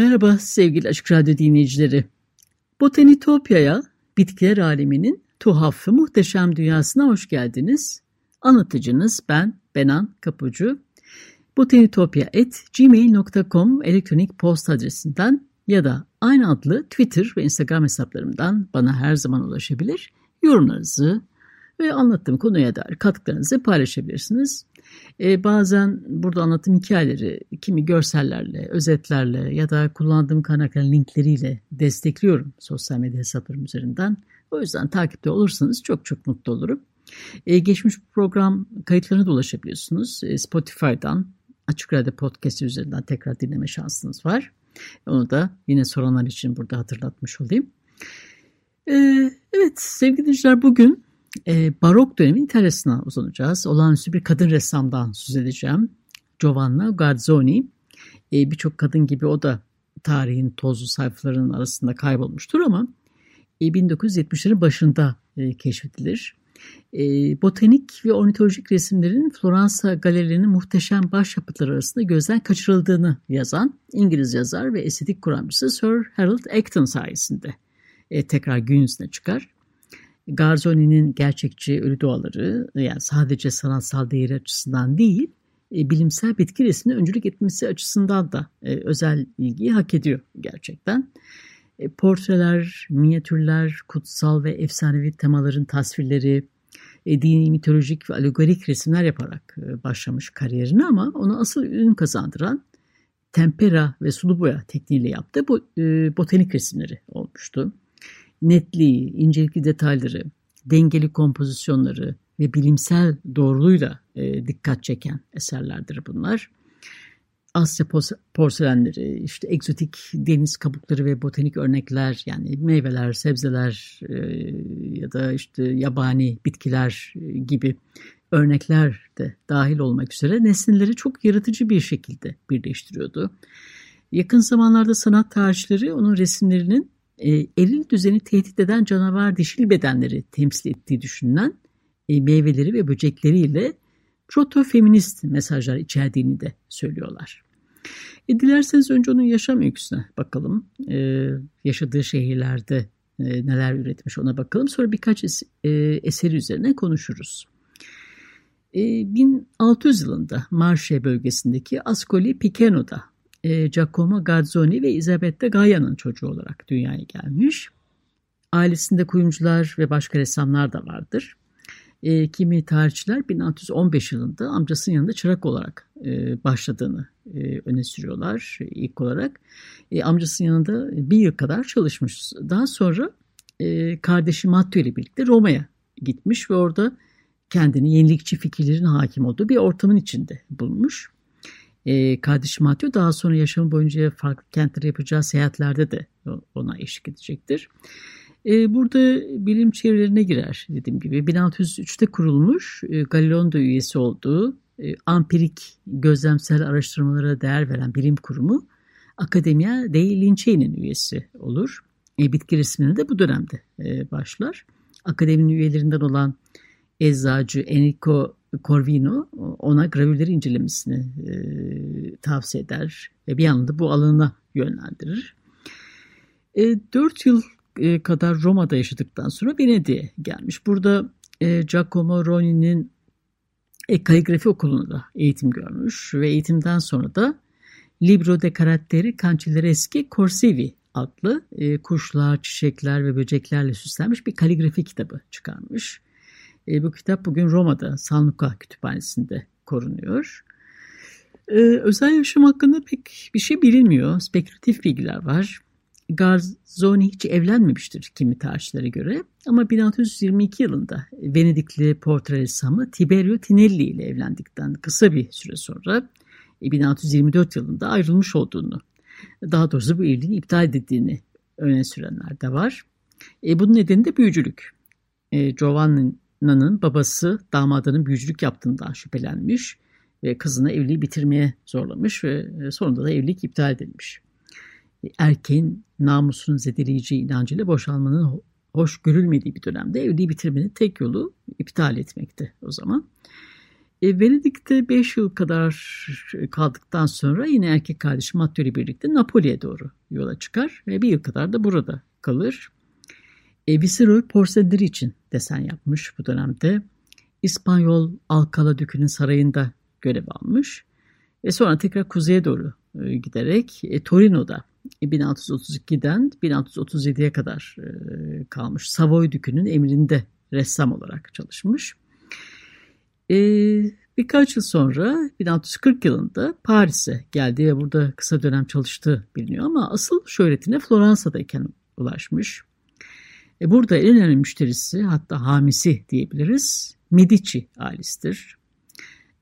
Merhaba sevgili Açık Radyo dinleyicileri. Botanitopya'ya, bitkiler aleminin tuhaf ve muhteşem dünyasına hoş geldiniz. Anlatıcınız ben Benan Kapucu. botanitopya.gmail.com elektronik posta adresinden ya da aynı adlı Twitter ve Instagram hesaplarımdan bana her zaman ulaşabilir. Yorumlarınızı ve anlattığım konuya dair katkılarınızı paylaşabilirsiniz. E, bazen burada anlattığım hikayeleri kimi görsellerle, özetlerle ya da kullandığım kaynakların linkleriyle destekliyorum sosyal medya hesaplarım üzerinden. O yüzden takipte olursanız çok çok mutlu olurum. E, geçmiş program kayıtlarına da ulaşabiliyorsunuz. E, Spotify'dan, Açık Radyo Podcast üzerinden tekrar dinleme şansınız var. Onu da yine soranlar için burada hatırlatmış olayım. E, evet sevgili dinleyiciler bugün e, barok dönemin İtalya'sına uzanacağız. Olağanüstü bir kadın ressamdan söz edeceğim. Giovanna Garzoni. E, Birçok kadın gibi o da tarihin tozlu sayfalarının arasında kaybolmuştur ama e, 1970'lerin başında e, keşfedilir. E, botanik ve ornitolojik resimlerin Floransa galerilerinin muhteşem başyapıtları arasında gözden kaçırıldığını yazan İngiliz yazar ve estetik kuramcısı Sir Harold Acton sayesinde e, tekrar gün yüzüne çıkar. Garzoni'nin gerçekçi ölü doğaları yani sadece sanatsal değeri açısından değil, e, bilimsel bitki resmine öncülük etmesi açısından da e, özel ilgiyi hak ediyor gerçekten. E, portreler, minyatürler, kutsal ve efsanevi temaların tasvirleri, dini, mitolojik ve alegorik resimler yaparak başlamış kariyerini ama onu asıl ün kazandıran tempera ve sulu boya tekniğiyle yaptığı bu botanik resimleri olmuştu netliği, incelikli detayları, dengeli kompozisyonları ve bilimsel doğruluğuyla e, dikkat çeken eserlerdir bunlar. Asya porselenleri, işte egzotik deniz kabukları ve botanik örnekler yani meyveler, sebzeler e, ya da işte yabani bitkiler e, gibi örnekler de dahil olmak üzere nesneleri çok yaratıcı bir şekilde birleştiriyordu. Yakın zamanlarda sanat tarihçileri onun resimlerinin e, eril düzeni tehdit eden canavar dişil bedenleri temsil ettiği düşünülen e, meyveleri ve böcekleriyle proto-feminist mesajlar içerdiğini de söylüyorlar. E, dilerseniz önce onun yaşam öyküsüne bakalım. E, yaşadığı şehirlerde e, neler üretmiş ona bakalım. Sonra birkaç es, e, eseri üzerine konuşuruz. E, 1600 yılında Marche bölgesindeki Ascoli Piceno'da e, Giacomo Garzoni ve Isabetta Gaia'nın çocuğu olarak dünyaya gelmiş. Ailesinde kuyumcular ve başka ressamlar da vardır. E, kimi tarihçiler 1615 yılında amcasının yanında çırak olarak e, başladığını e, öne sürüyorlar ilk olarak. E, amcasının yanında bir yıl kadar çalışmış. Daha sonra e, kardeşi Matteo ile birlikte Roma'ya gitmiş ve orada kendini yenilikçi fikirlerin hakim olduğu bir ortamın içinde bulmuş. E, kardeşim Matthew daha sonra yaşamı boyunca farklı kentlere yapacağı seyahatlerde de ona eşlik edecektir. E, burada bilim çevrelerine girer dediğim gibi. 1603'te kurulmuş e, Galileo'nun da üyesi olduğu e, ampirik gözlemsel araştırmalara değer veren bilim kurumu Akademia dei Lincei'nin üyesi olur. E, bitki resmine de bu dönemde e, başlar. Akademinin üyelerinden olan eczacı Enrico Corvino ona gravürleri incelemesini e, tavsiye eder ve bir yandan da bu alana yönlendirir. E, 4 yıl e, kadar Roma'da yaşadıktan sonra Venedik'e gelmiş. Burada e, Giacomo Roni'nin e, kaligrafi okulunda eğitim görmüş ve eğitimden sonra da Libro de Caratteri Cancellereschi Corsivi adlı e, kuşlar, çiçekler ve böceklerle süslenmiş bir kaligrafi kitabı çıkarmış. E, bu kitap bugün Roma'da San Luca Kütüphanesi'nde korunuyor. E, özel yaşam hakkında pek bir şey bilinmiyor. Spekülatif bilgiler var. Garzoni hiç evlenmemiştir kimi tarihçilere göre ama 1622 yılında Venedikli portre ressamı Tiberio Tinelli ile evlendikten kısa bir süre sonra 1624 e, yılında ayrılmış olduğunu, daha doğrusu bu evliliğin iptal edildiğini öne sürenler de var. E, bunun nedeni de büyücülük. E, Giovanna'nın babası damadının büyücülük yaptığından şüphelenmiş ve kızını evliliği bitirmeye zorlamış ve e, sonunda da evlilik iptal edilmiş. Erkeğin namusunu zedeleyici inancıyla boşalmanın hoş görülmediği bir dönemde evliliği bitirmenin tek yolu iptal etmekti o zaman. E, Venedik'te 5 yıl kadar kaldıktan sonra yine erkek kardeşi Matteo ile birlikte Napoli'ye doğru yola çıkar ve bir yıl kadar da burada kalır. E, Viceroy porselenleri için desen yapmış bu dönemde. İspanyol Alcala Dükü'nün sarayında görev almış. Ve sonra tekrar kuzeye doğru e, giderek e, Torino'da 1632'den 1637'ye kadar e, kalmış Savoy Dükü'nün emrinde ressam olarak çalışmış. E, birkaç yıl sonra 1640 yılında Paris'e geldi ve burada kısa dönem çalıştığı biliniyor ama asıl şöhretine Floransa'dayken ulaşmış. E, burada en önemli müşterisi hatta hamisi diyebiliriz Medici ailesidir.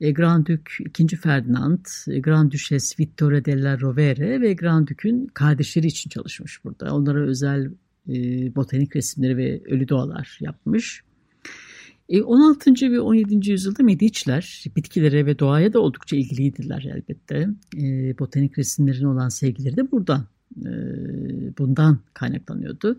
E, Grand Dük 2. Ferdinand, e, Grand Duchess Vittoria della Rovere ve Grand Dük'ün kardeşleri için çalışmış burada. Onlara özel e, botanik resimleri ve ölü doğalar yapmış. 16. ve 17. yüzyılda Medici'ler bitkilere ve doğaya da oldukça ilgiliydiler elbette. Botanik resimlerine olan sevgileri de buradan, bundan kaynaklanıyordu.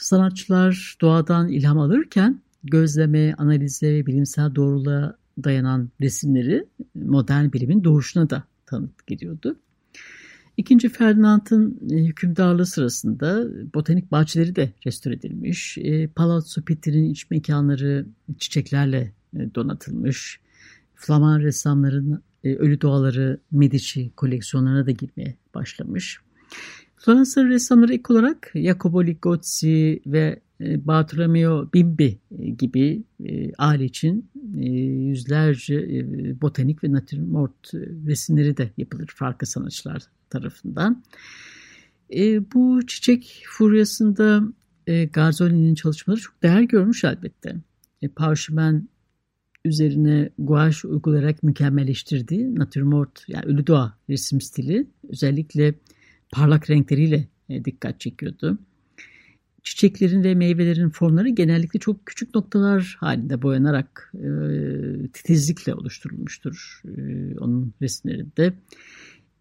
Sanatçılar doğadan ilham alırken gözleme, analize ve bilimsel doğruluğa dayanan resimleri modern bilimin doğuşuna da tanık gidiyordu. İkinci Ferdinand'ın e, hükümdarlığı sırasında botanik bahçeleri de restore edilmiş. E, Palazzo Pitti'nin iç mekanları çiçeklerle e, donatılmış. Flaman ressamların ölü doğaları Medici koleksiyonlarına da girmeye başlamış. Floransa ressamları ilk olarak Jacopo Ligozzi ve e, Bartolomeo Bimbi e, gibi e, aile için yüzlerce botanik ve natürmort resimleri de yapılır farklı sanatçılar tarafından. Bu çiçek furyasında Garzoli'nin çalışmaları çok değer görmüş elbette. Parşömen üzerine gouache uygulayarak mükemmelleştirdiği natürmort yani ölü doğa resim stili özellikle parlak renkleriyle dikkat çekiyordu. Çiçeklerin ve meyvelerin formları genellikle çok küçük noktalar halinde boyanarak e, titizlikle oluşturulmuştur e, onun resimlerinde.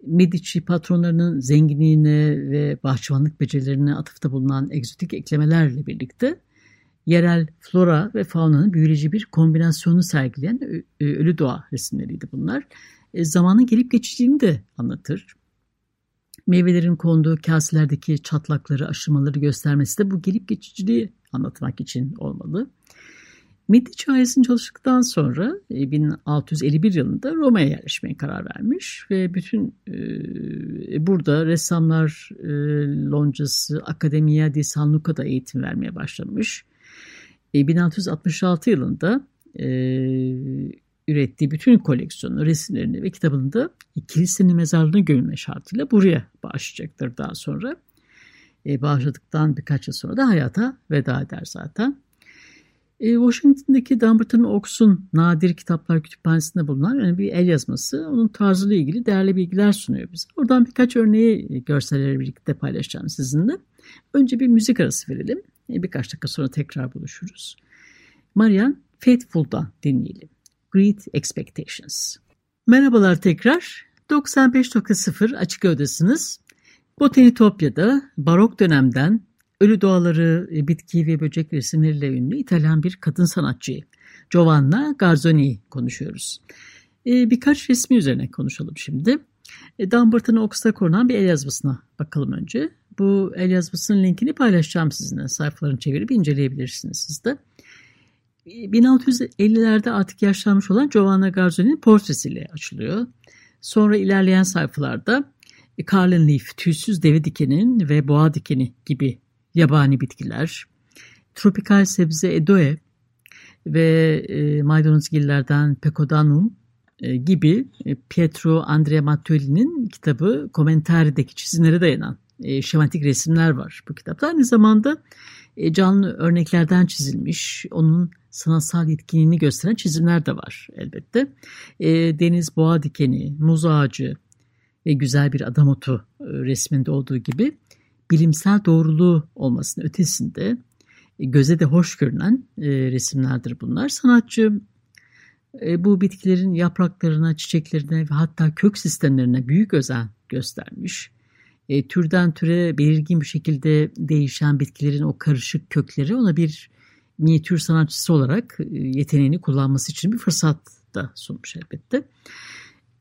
Medici patronlarının zenginliğine ve bahçıvanlık becerilerine atıfta bulunan egzotik eklemelerle birlikte yerel flora ve faunanın büyüleyici bir kombinasyonu sergileyen ölü doğa resimleriydi bunlar. E, zamanın gelip geçeceğini de anlatır meyvelerin konduğu kaselerdeki çatlakları, aşırmaları göstermesi de bu gelip geçiciliği anlatmak için olmalı. Medici ailesinin çalıştıktan sonra 1651 e, yılında Roma'ya yerleşmeye karar vermiş ve bütün e, burada ressamlar e, loncası Accademia di San Luca'da eğitim vermeye başlamış. E, 1666 yılında e, ürettiği bütün koleksiyonu, resimlerini ve kitabını da kilisenin mezarlığına gömülme şartıyla buraya bağışlayacaktır daha sonra. E, bağışladıktan birkaç yıl sonra da hayata veda eder zaten. E, Washington'daki Dumbarton Oaks'un nadir kitaplar kütüphanesinde bulunan yani bir el yazması onun tarzıyla ilgili değerli bilgiler sunuyor bize. Oradan birkaç örneği görselleri birlikte paylaşacağım sizinle. Önce bir müzik arası verelim. E, birkaç dakika sonra tekrar buluşuruz. Marian Faithful'dan dinleyelim. Great Expectations. Merhabalar tekrar. 95.0 Açık Ödesiniz. Botanitopya'da barok dönemden ölü doğaları, e, bitki ve böcek resimleriyle ünlü İtalyan bir kadın sanatçı Giovanna Garzoni konuşuyoruz. E, birkaç resmi üzerine konuşalım şimdi. E, Dumbarton Oaks'ta korunan bir el yazmasına bakalım önce. Bu el yazmasının linkini paylaşacağım sizinle. Sayfalarını çevirip inceleyebilirsiniz siz de. 1650'lerde artık yaşlanmış olan Giovanna Garzoni'nin portresiyle açılıyor. Sonra ilerleyen sayfalarda Carlin Leaf, tüysüz deve dikeni ve boğa dikeni gibi yabani bitkiler, tropikal sebze edoe ve e, maydanozgillerden Pecodanum e, gibi e, Pietro Andrea Mattioli'nin kitabı Commentary'deki çizimlere dayanan e, şematik resimler var bu kitapta. Aynı zamanda e, canlı örneklerden çizilmiş, onun sanatsal yetkinliğini gösteren çizimler de var elbette. E, deniz boğa dikeni, muz ağacı ve güzel bir adam otu e, resminde olduğu gibi bilimsel doğruluğu olmasının ötesinde e, göze de hoş görünen e, resimlerdir bunlar. Sanatçı e, bu bitkilerin yapraklarına, çiçeklerine ve hatta kök sistemlerine büyük özen göstermiş. E, türden türe belirgin bir şekilde değişen bitkilerin o karışık kökleri ona bir minyatür sanatçısı olarak e, yeteneğini kullanması için bir fırsat da sunmuş elbette.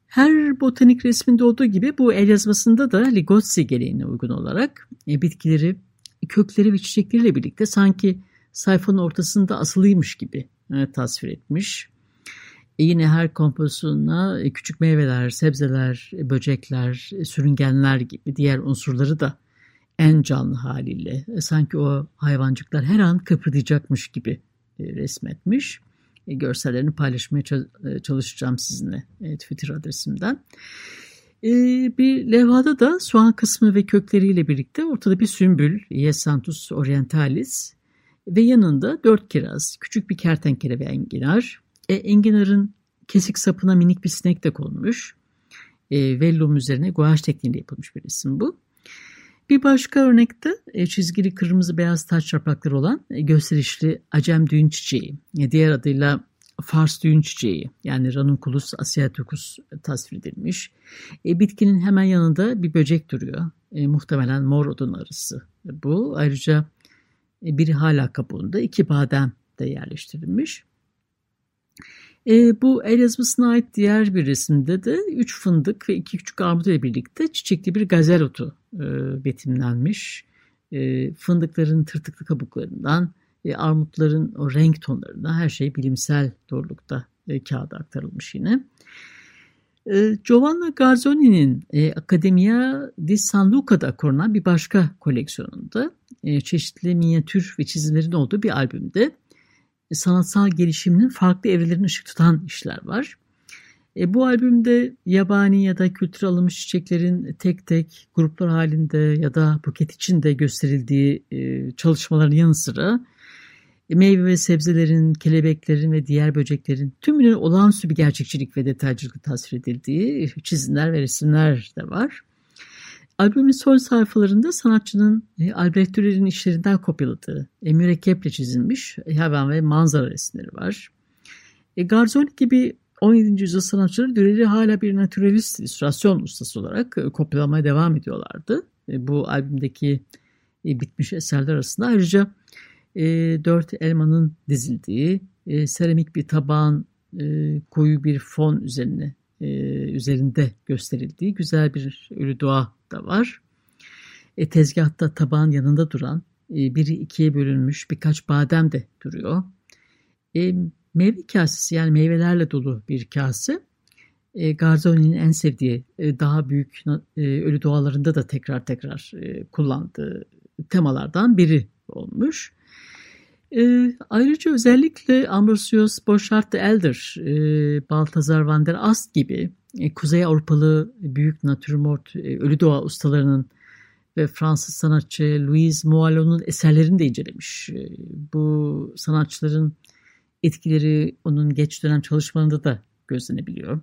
Her botanik resminde olduğu gibi bu el yazmasında da Ligozzi geleneğine uygun olarak e, bitkileri kökleri ve çiçekleriyle birlikte sanki sayfanın ortasında asılıymış gibi e, tasvir etmiş. E yine her kompozisyonuna e, küçük meyveler, sebzeler, e, böcekler, sürüngenler gibi diğer unsurları da en canlı haliyle sanki o hayvancıklar her an kıpırdayacakmış gibi resmetmiş. Görsellerini paylaşmaya çalışacağım sizinle Twitter adresimden. Bir levhada da soğan kısmı ve kökleriyle birlikte ortada bir sümbül, Yesantus orientalis ve yanında dört kiraz, küçük bir kertenkele ve enginar, e, enginarın kesik sapına minik bir sinek de konmuş. E, vellum üzerine guaj tekniğiyle yapılmış bir resim bu. Bir başka örnekte e, çizgili kırmızı beyaz taç yaprakları olan e, gösterişli acem düğün çiçeği, e, diğer adıyla Fars düğün çiçeği yani Ranunculus asiaticus tasvir edilmiş. E, bitkinin hemen yanında bir böcek duruyor. E, muhtemelen mor odun arısı. Bu ayrıca e, biri hala kabuğunda iki badem de yerleştirilmiş. E, bu el yazmasına ait diğer bir resimde de üç fındık ve iki küçük armut ile birlikte çiçekli bir gazel otu e, betimlenmiş. E, fındıkların tırtıklı kabuklarından, e, armutların o renk tonlarından her şey bilimsel doğrulukta e, kağıda aktarılmış yine. E, Giovanna Garzoni'nin e, Accademia di San Luca'da korunan bir başka koleksiyonunda e, çeşitli minyatür ve çizimlerin olduğu bir albümde sanatsal gelişiminin farklı evrelerini ışık tutan işler var. E, bu albümde yabani ya da kültür alınmış çiçeklerin tek tek gruplar halinde ya da buket içinde gösterildiği e, çalışmaların yanı sıra e, meyve ve sebzelerin, kelebeklerin ve diğer böceklerin tümünün olağanüstü bir gerçekçilik ve detaycılık tasvir edildiği çizimler ve resimler de var. Albümün son sayfalarında sanatçının e, Albrecht Dürer'in işlerinden kopyaladığı e, mürekkeple çizilmiş hayvan ve manzara resimleri var. E, Garzoni gibi 17. yüzyıl sanatçıları Dürer'i hala bir naturalist illüstrasyon ustası olarak e, kopyalamaya devam ediyorlardı. E, bu albümdeki e, bitmiş eserler arasında ayrıca e, dört elmanın dizildiği, e, seramik bir tabağın e, koyu bir fon üzerine e, üzerinde gösterildiği güzel bir ölü doğa da var. E, tezgahta tabağın yanında duran e, biri ikiye bölünmüş birkaç badem de duruyor. E, meyve kasesi yani meyvelerle dolu bir kase. E, Garzoni'nin en sevdiği e, daha büyük e, ölü doğalarında da tekrar tekrar e, kullandığı temalardan biri olmuş. E, ayrıca özellikle Ambrosius Borchardt de Elder, e, Baltazar van der Ast gibi e, Kuzey Avrupalı büyük natürmort e, ölü doğa ustalarının ve Fransız sanatçı Louise Moallon'un eserlerini de incelemiş. E, bu sanatçıların etkileri onun geç dönem çalışmalarında da gözlenebiliyor.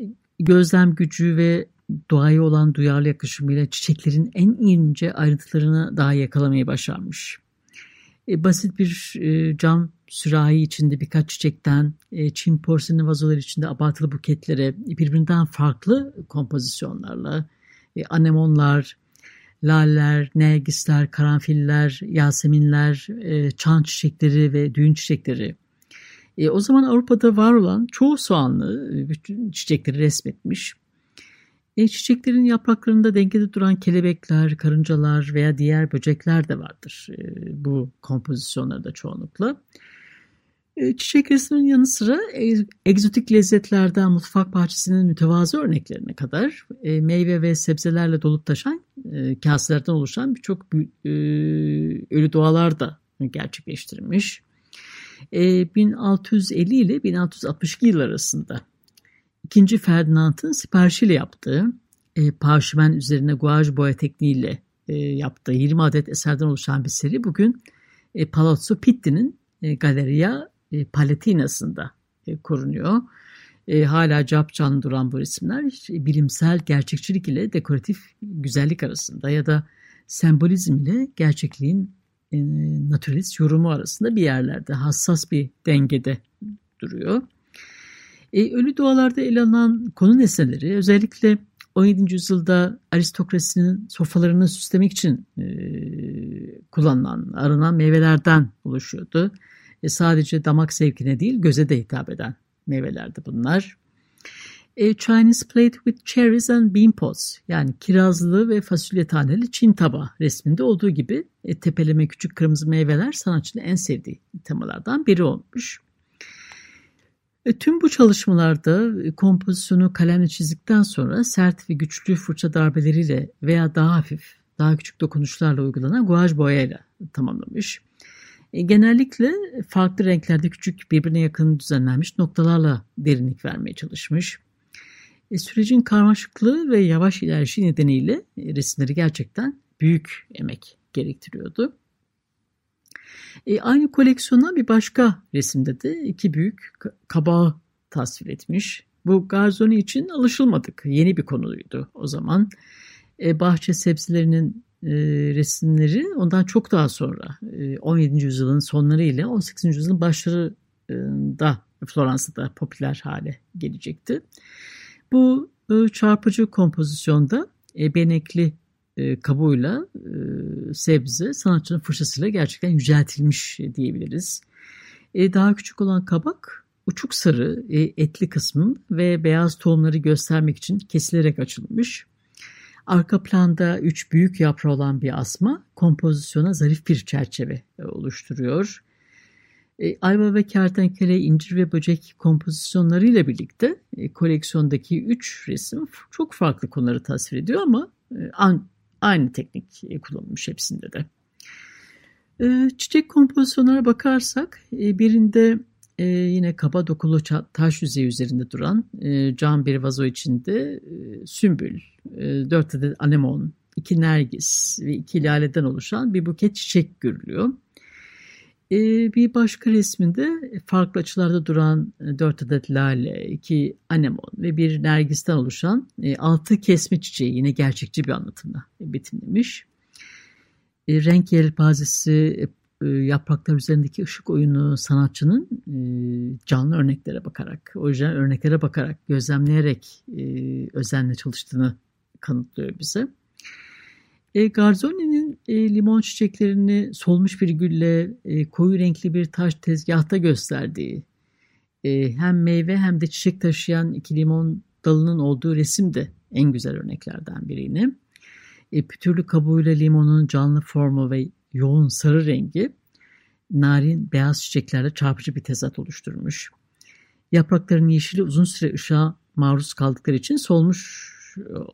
E, gözlem gücü ve doğaya olan duyarlı yakışımıyla çiçeklerin en ince ayrıntılarını daha yakalamayı başarmış. E, basit bir e, cam sürahi içinde birkaç çiçekten, e, Çin porselen vazolar içinde abartılı buketlere, birbirinden farklı kompozisyonlarla, anemonlar, laller, nergisler, karanfiller, yaseminler, çan çiçekleri ve düğün çiçekleri. O zaman Avrupa'da var olan çoğu soğanlı bütün çiçekleri resmetmiş. E, çiçeklerin yapraklarında dengede duran kelebekler, karıncalar veya diğer böcekler de vardır e, bu kompozisyonlarda çoğunlukla. E, çiçek resminin yanı sıra e, egzotik lezzetlerden mutfak bahçesinin mütevazı örneklerine kadar e, meyve ve sebzelerle dolup taşan e, kaselerden oluşan birçok e, ölü doğalar da gerçekleştirilmiş. E, 1650 ile 1662 yıl arasında 2. Ferdinand'ın siparişiyle yaptığı e, parşömen üzerine guaj boya tekniğiyle e, yaptığı 20 adet eserden oluşan bir seri bugün e, Palazzo Pitti'nin e, Galleria e, Palatina'sında e, korunuyor. E, hala cap canlı duran bu resimler e, bilimsel gerçekçilik ile dekoratif güzellik arasında ya da sembolizm ile gerçekliğin e, naturalist yorumu arasında bir yerlerde hassas bir dengede duruyor. E, ölü dualarda ele alınan konu nesneleri özellikle 17. yüzyılda aristokrasinin sofralarını süslemek için e, kullanılan, aranan meyvelerden oluşuyordu. E, sadece damak zevkine değil göze de hitap eden meyvelerdi bunlar. E, Chinese plate with cherries and bean pods yani kirazlı ve fasulye taneli Çin tabağı resminde olduğu gibi e, tepeleme küçük kırmızı meyveler sanatçının en sevdiği temalardan biri olmuş. E, tüm bu çalışmalarda e, kompozisyonu kalemle çizdikten sonra sert ve güçlü fırça darbeleriyle veya daha hafif, daha küçük dokunuşlarla uygulanan guaj boyayla tamamlamış. E, genellikle farklı renklerde küçük birbirine yakın düzenlenmiş noktalarla derinlik vermeye çalışmış. Sürecin karmaşıklığı ve yavaş ilerleyişi nedeniyle resimleri gerçekten büyük emek gerektiriyordu. E, aynı koleksiyona bir başka resimde de iki büyük kabağı tasvir etmiş. Bu Garzoni için alışılmadık. Yeni bir konuydu o zaman. E, bahçe sebzelerinin e, resimleri ondan çok daha sonra e, 17. yüzyılın sonları ile 18. yüzyılın başlarında Floransa'da popüler hale gelecekti. Bu e, çarpıcı kompozisyonda e, benekli e, kabuğuyla e, sebze sanatçının fırçasıyla gerçekten yüceltilmiş diyebiliriz. E, daha küçük olan kabak uçuk sarı etli kısmı ve beyaz tohumları göstermek için kesilerek açılmış. Arka planda üç büyük yaprağı olan bir asma kompozisyona zarif bir çerçeve oluşturuyor. Ayva ve kertenkele, incir ve böcek kompozisyonlarıyla birlikte koleksiyondaki üç resim çok farklı konuları tasvir ediyor ama an, aynı teknik kullanılmış hepsinde de. E, çiçek kompozisyonlara bakarsak e, birinde e, yine kaba dokulu taş yüzeyi üzerinde duran e, cam bir vazo içinde sümbül, dört adet anemon, iki nergis ve iki laleden oluşan bir buket çiçek görülüyor. E, bir başka resminde farklı açılarda duran e, dört adet lale, iki anemon ve bir nergisten oluşan e, altı kesme çiçeği yine gerçekçi bir anlatımla betimlemiş. E, renk yelpazesi, e, yapraklar üzerindeki ışık oyunu sanatçının e, canlı örneklere bakarak, orijinal örneklere bakarak, gözlemleyerek e, özenle çalıştığını kanıtlıyor bize. E, Garzoni'nin e, limon çiçeklerini solmuş bir gülle e, koyu renkli bir taş tezgahta gösterdiği, e, hem meyve hem de çiçek taşıyan iki limon dalının olduğu resim de en güzel örneklerden biriydi. E, pütürlü kabuğuyla limonun canlı formu ve yoğun sarı rengi narin beyaz çiçeklerle çarpıcı bir tezat oluşturmuş. Yaprakların yeşili uzun süre ışığa maruz kaldıkları için solmuş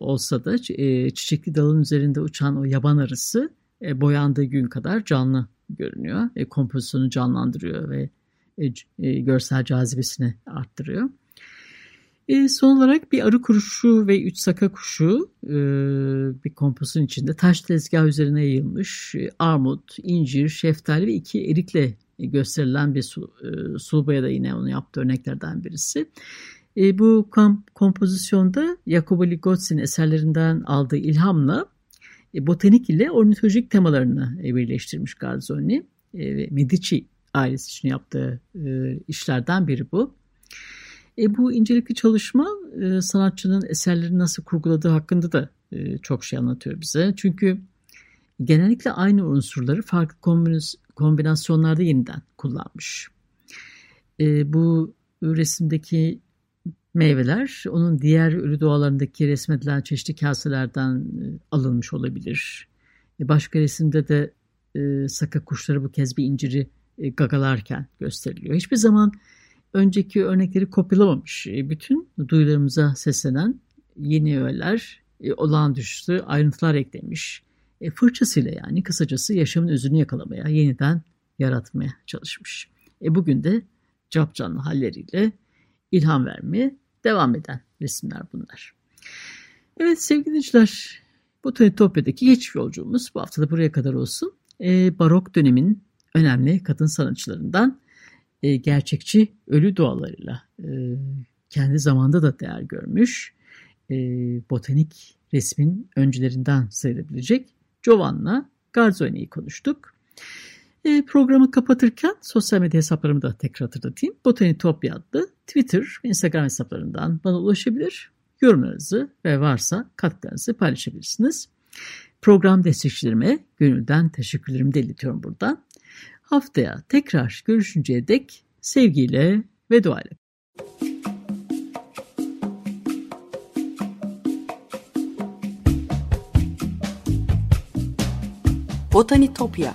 olsa da e, çiçekli dalın üzerinde uçan o yaban arısı e, boyandığı gün kadar canlı görünüyor. E, kompozisyonu canlandırıyor ve görsel cazibesini arttırıyor. E, son olarak bir arı kuruşu ve üç saka kuşu e, bir kompozisyon içinde taş tezgah üzerine yayılmış e, armut, incir, şeftali ve iki erikle gösterilen bir su, e, sulbaya da yine onu yaptığı örneklerden birisi. E, bu kom kompozisyonda Jacopo Ligozzi'nin eserlerinden aldığı ilhamla e, botanik ile ornitolojik temalarını e, birleştirmiş Garzoni e, ve Medici ailesi için yaptığı e, işlerden biri bu. E, bu incelikli çalışma e, sanatçının eserlerini nasıl kurguladığı hakkında da e, çok şey anlatıyor bize. Çünkü genellikle aynı unsurları farklı kombinasyonlarda yeniden kullanmış. E, bu resimdeki meyveler onun diğer ölü doğalarındaki resmedilen çeşitli kaselerden e, alınmış olabilir. E, başka resimde de e, saka kuşları bu kez bir inciri e, gagalarken gösteriliyor. Hiçbir zaman önceki örnekleri kopyalamamış. E, bütün duyularımıza seslenen yeni öğeler, e, olağanüstü ayrıntılar eklemiş. E, fırçasıyla yani kısacası yaşamın özünü yakalamaya, yeniden yaratmaya çalışmış. E, bugün de capcanlı halleriyle ilham vermeye devam eden resimler bunlar. Evet sevgili dinleyiciler, Botanitopya'daki geçiş yolculuğumuz bu hafta da buraya kadar olsun. E, barok dönemin önemli kadın sanatçılarından e, gerçekçi ölü doğalarıyla e, kendi zamanda da değer görmüş e, botanik resmin öncülerinden sayılabilecek Giovanna Garzoni'yi konuştuk. E, programı kapatırken sosyal medya hesaplarımı da tekrar hatırlatayım. Botanitopya adlı Twitter Instagram hesaplarından bana ulaşabilir. Yorumlarınızı ve varsa katkılarınızı paylaşabilirsiniz. Program destekçilerime gönülden teşekkürlerimi de iletiyorum buradan. Haftaya tekrar görüşünceye dek sevgiyle ve duayla. Botanitopya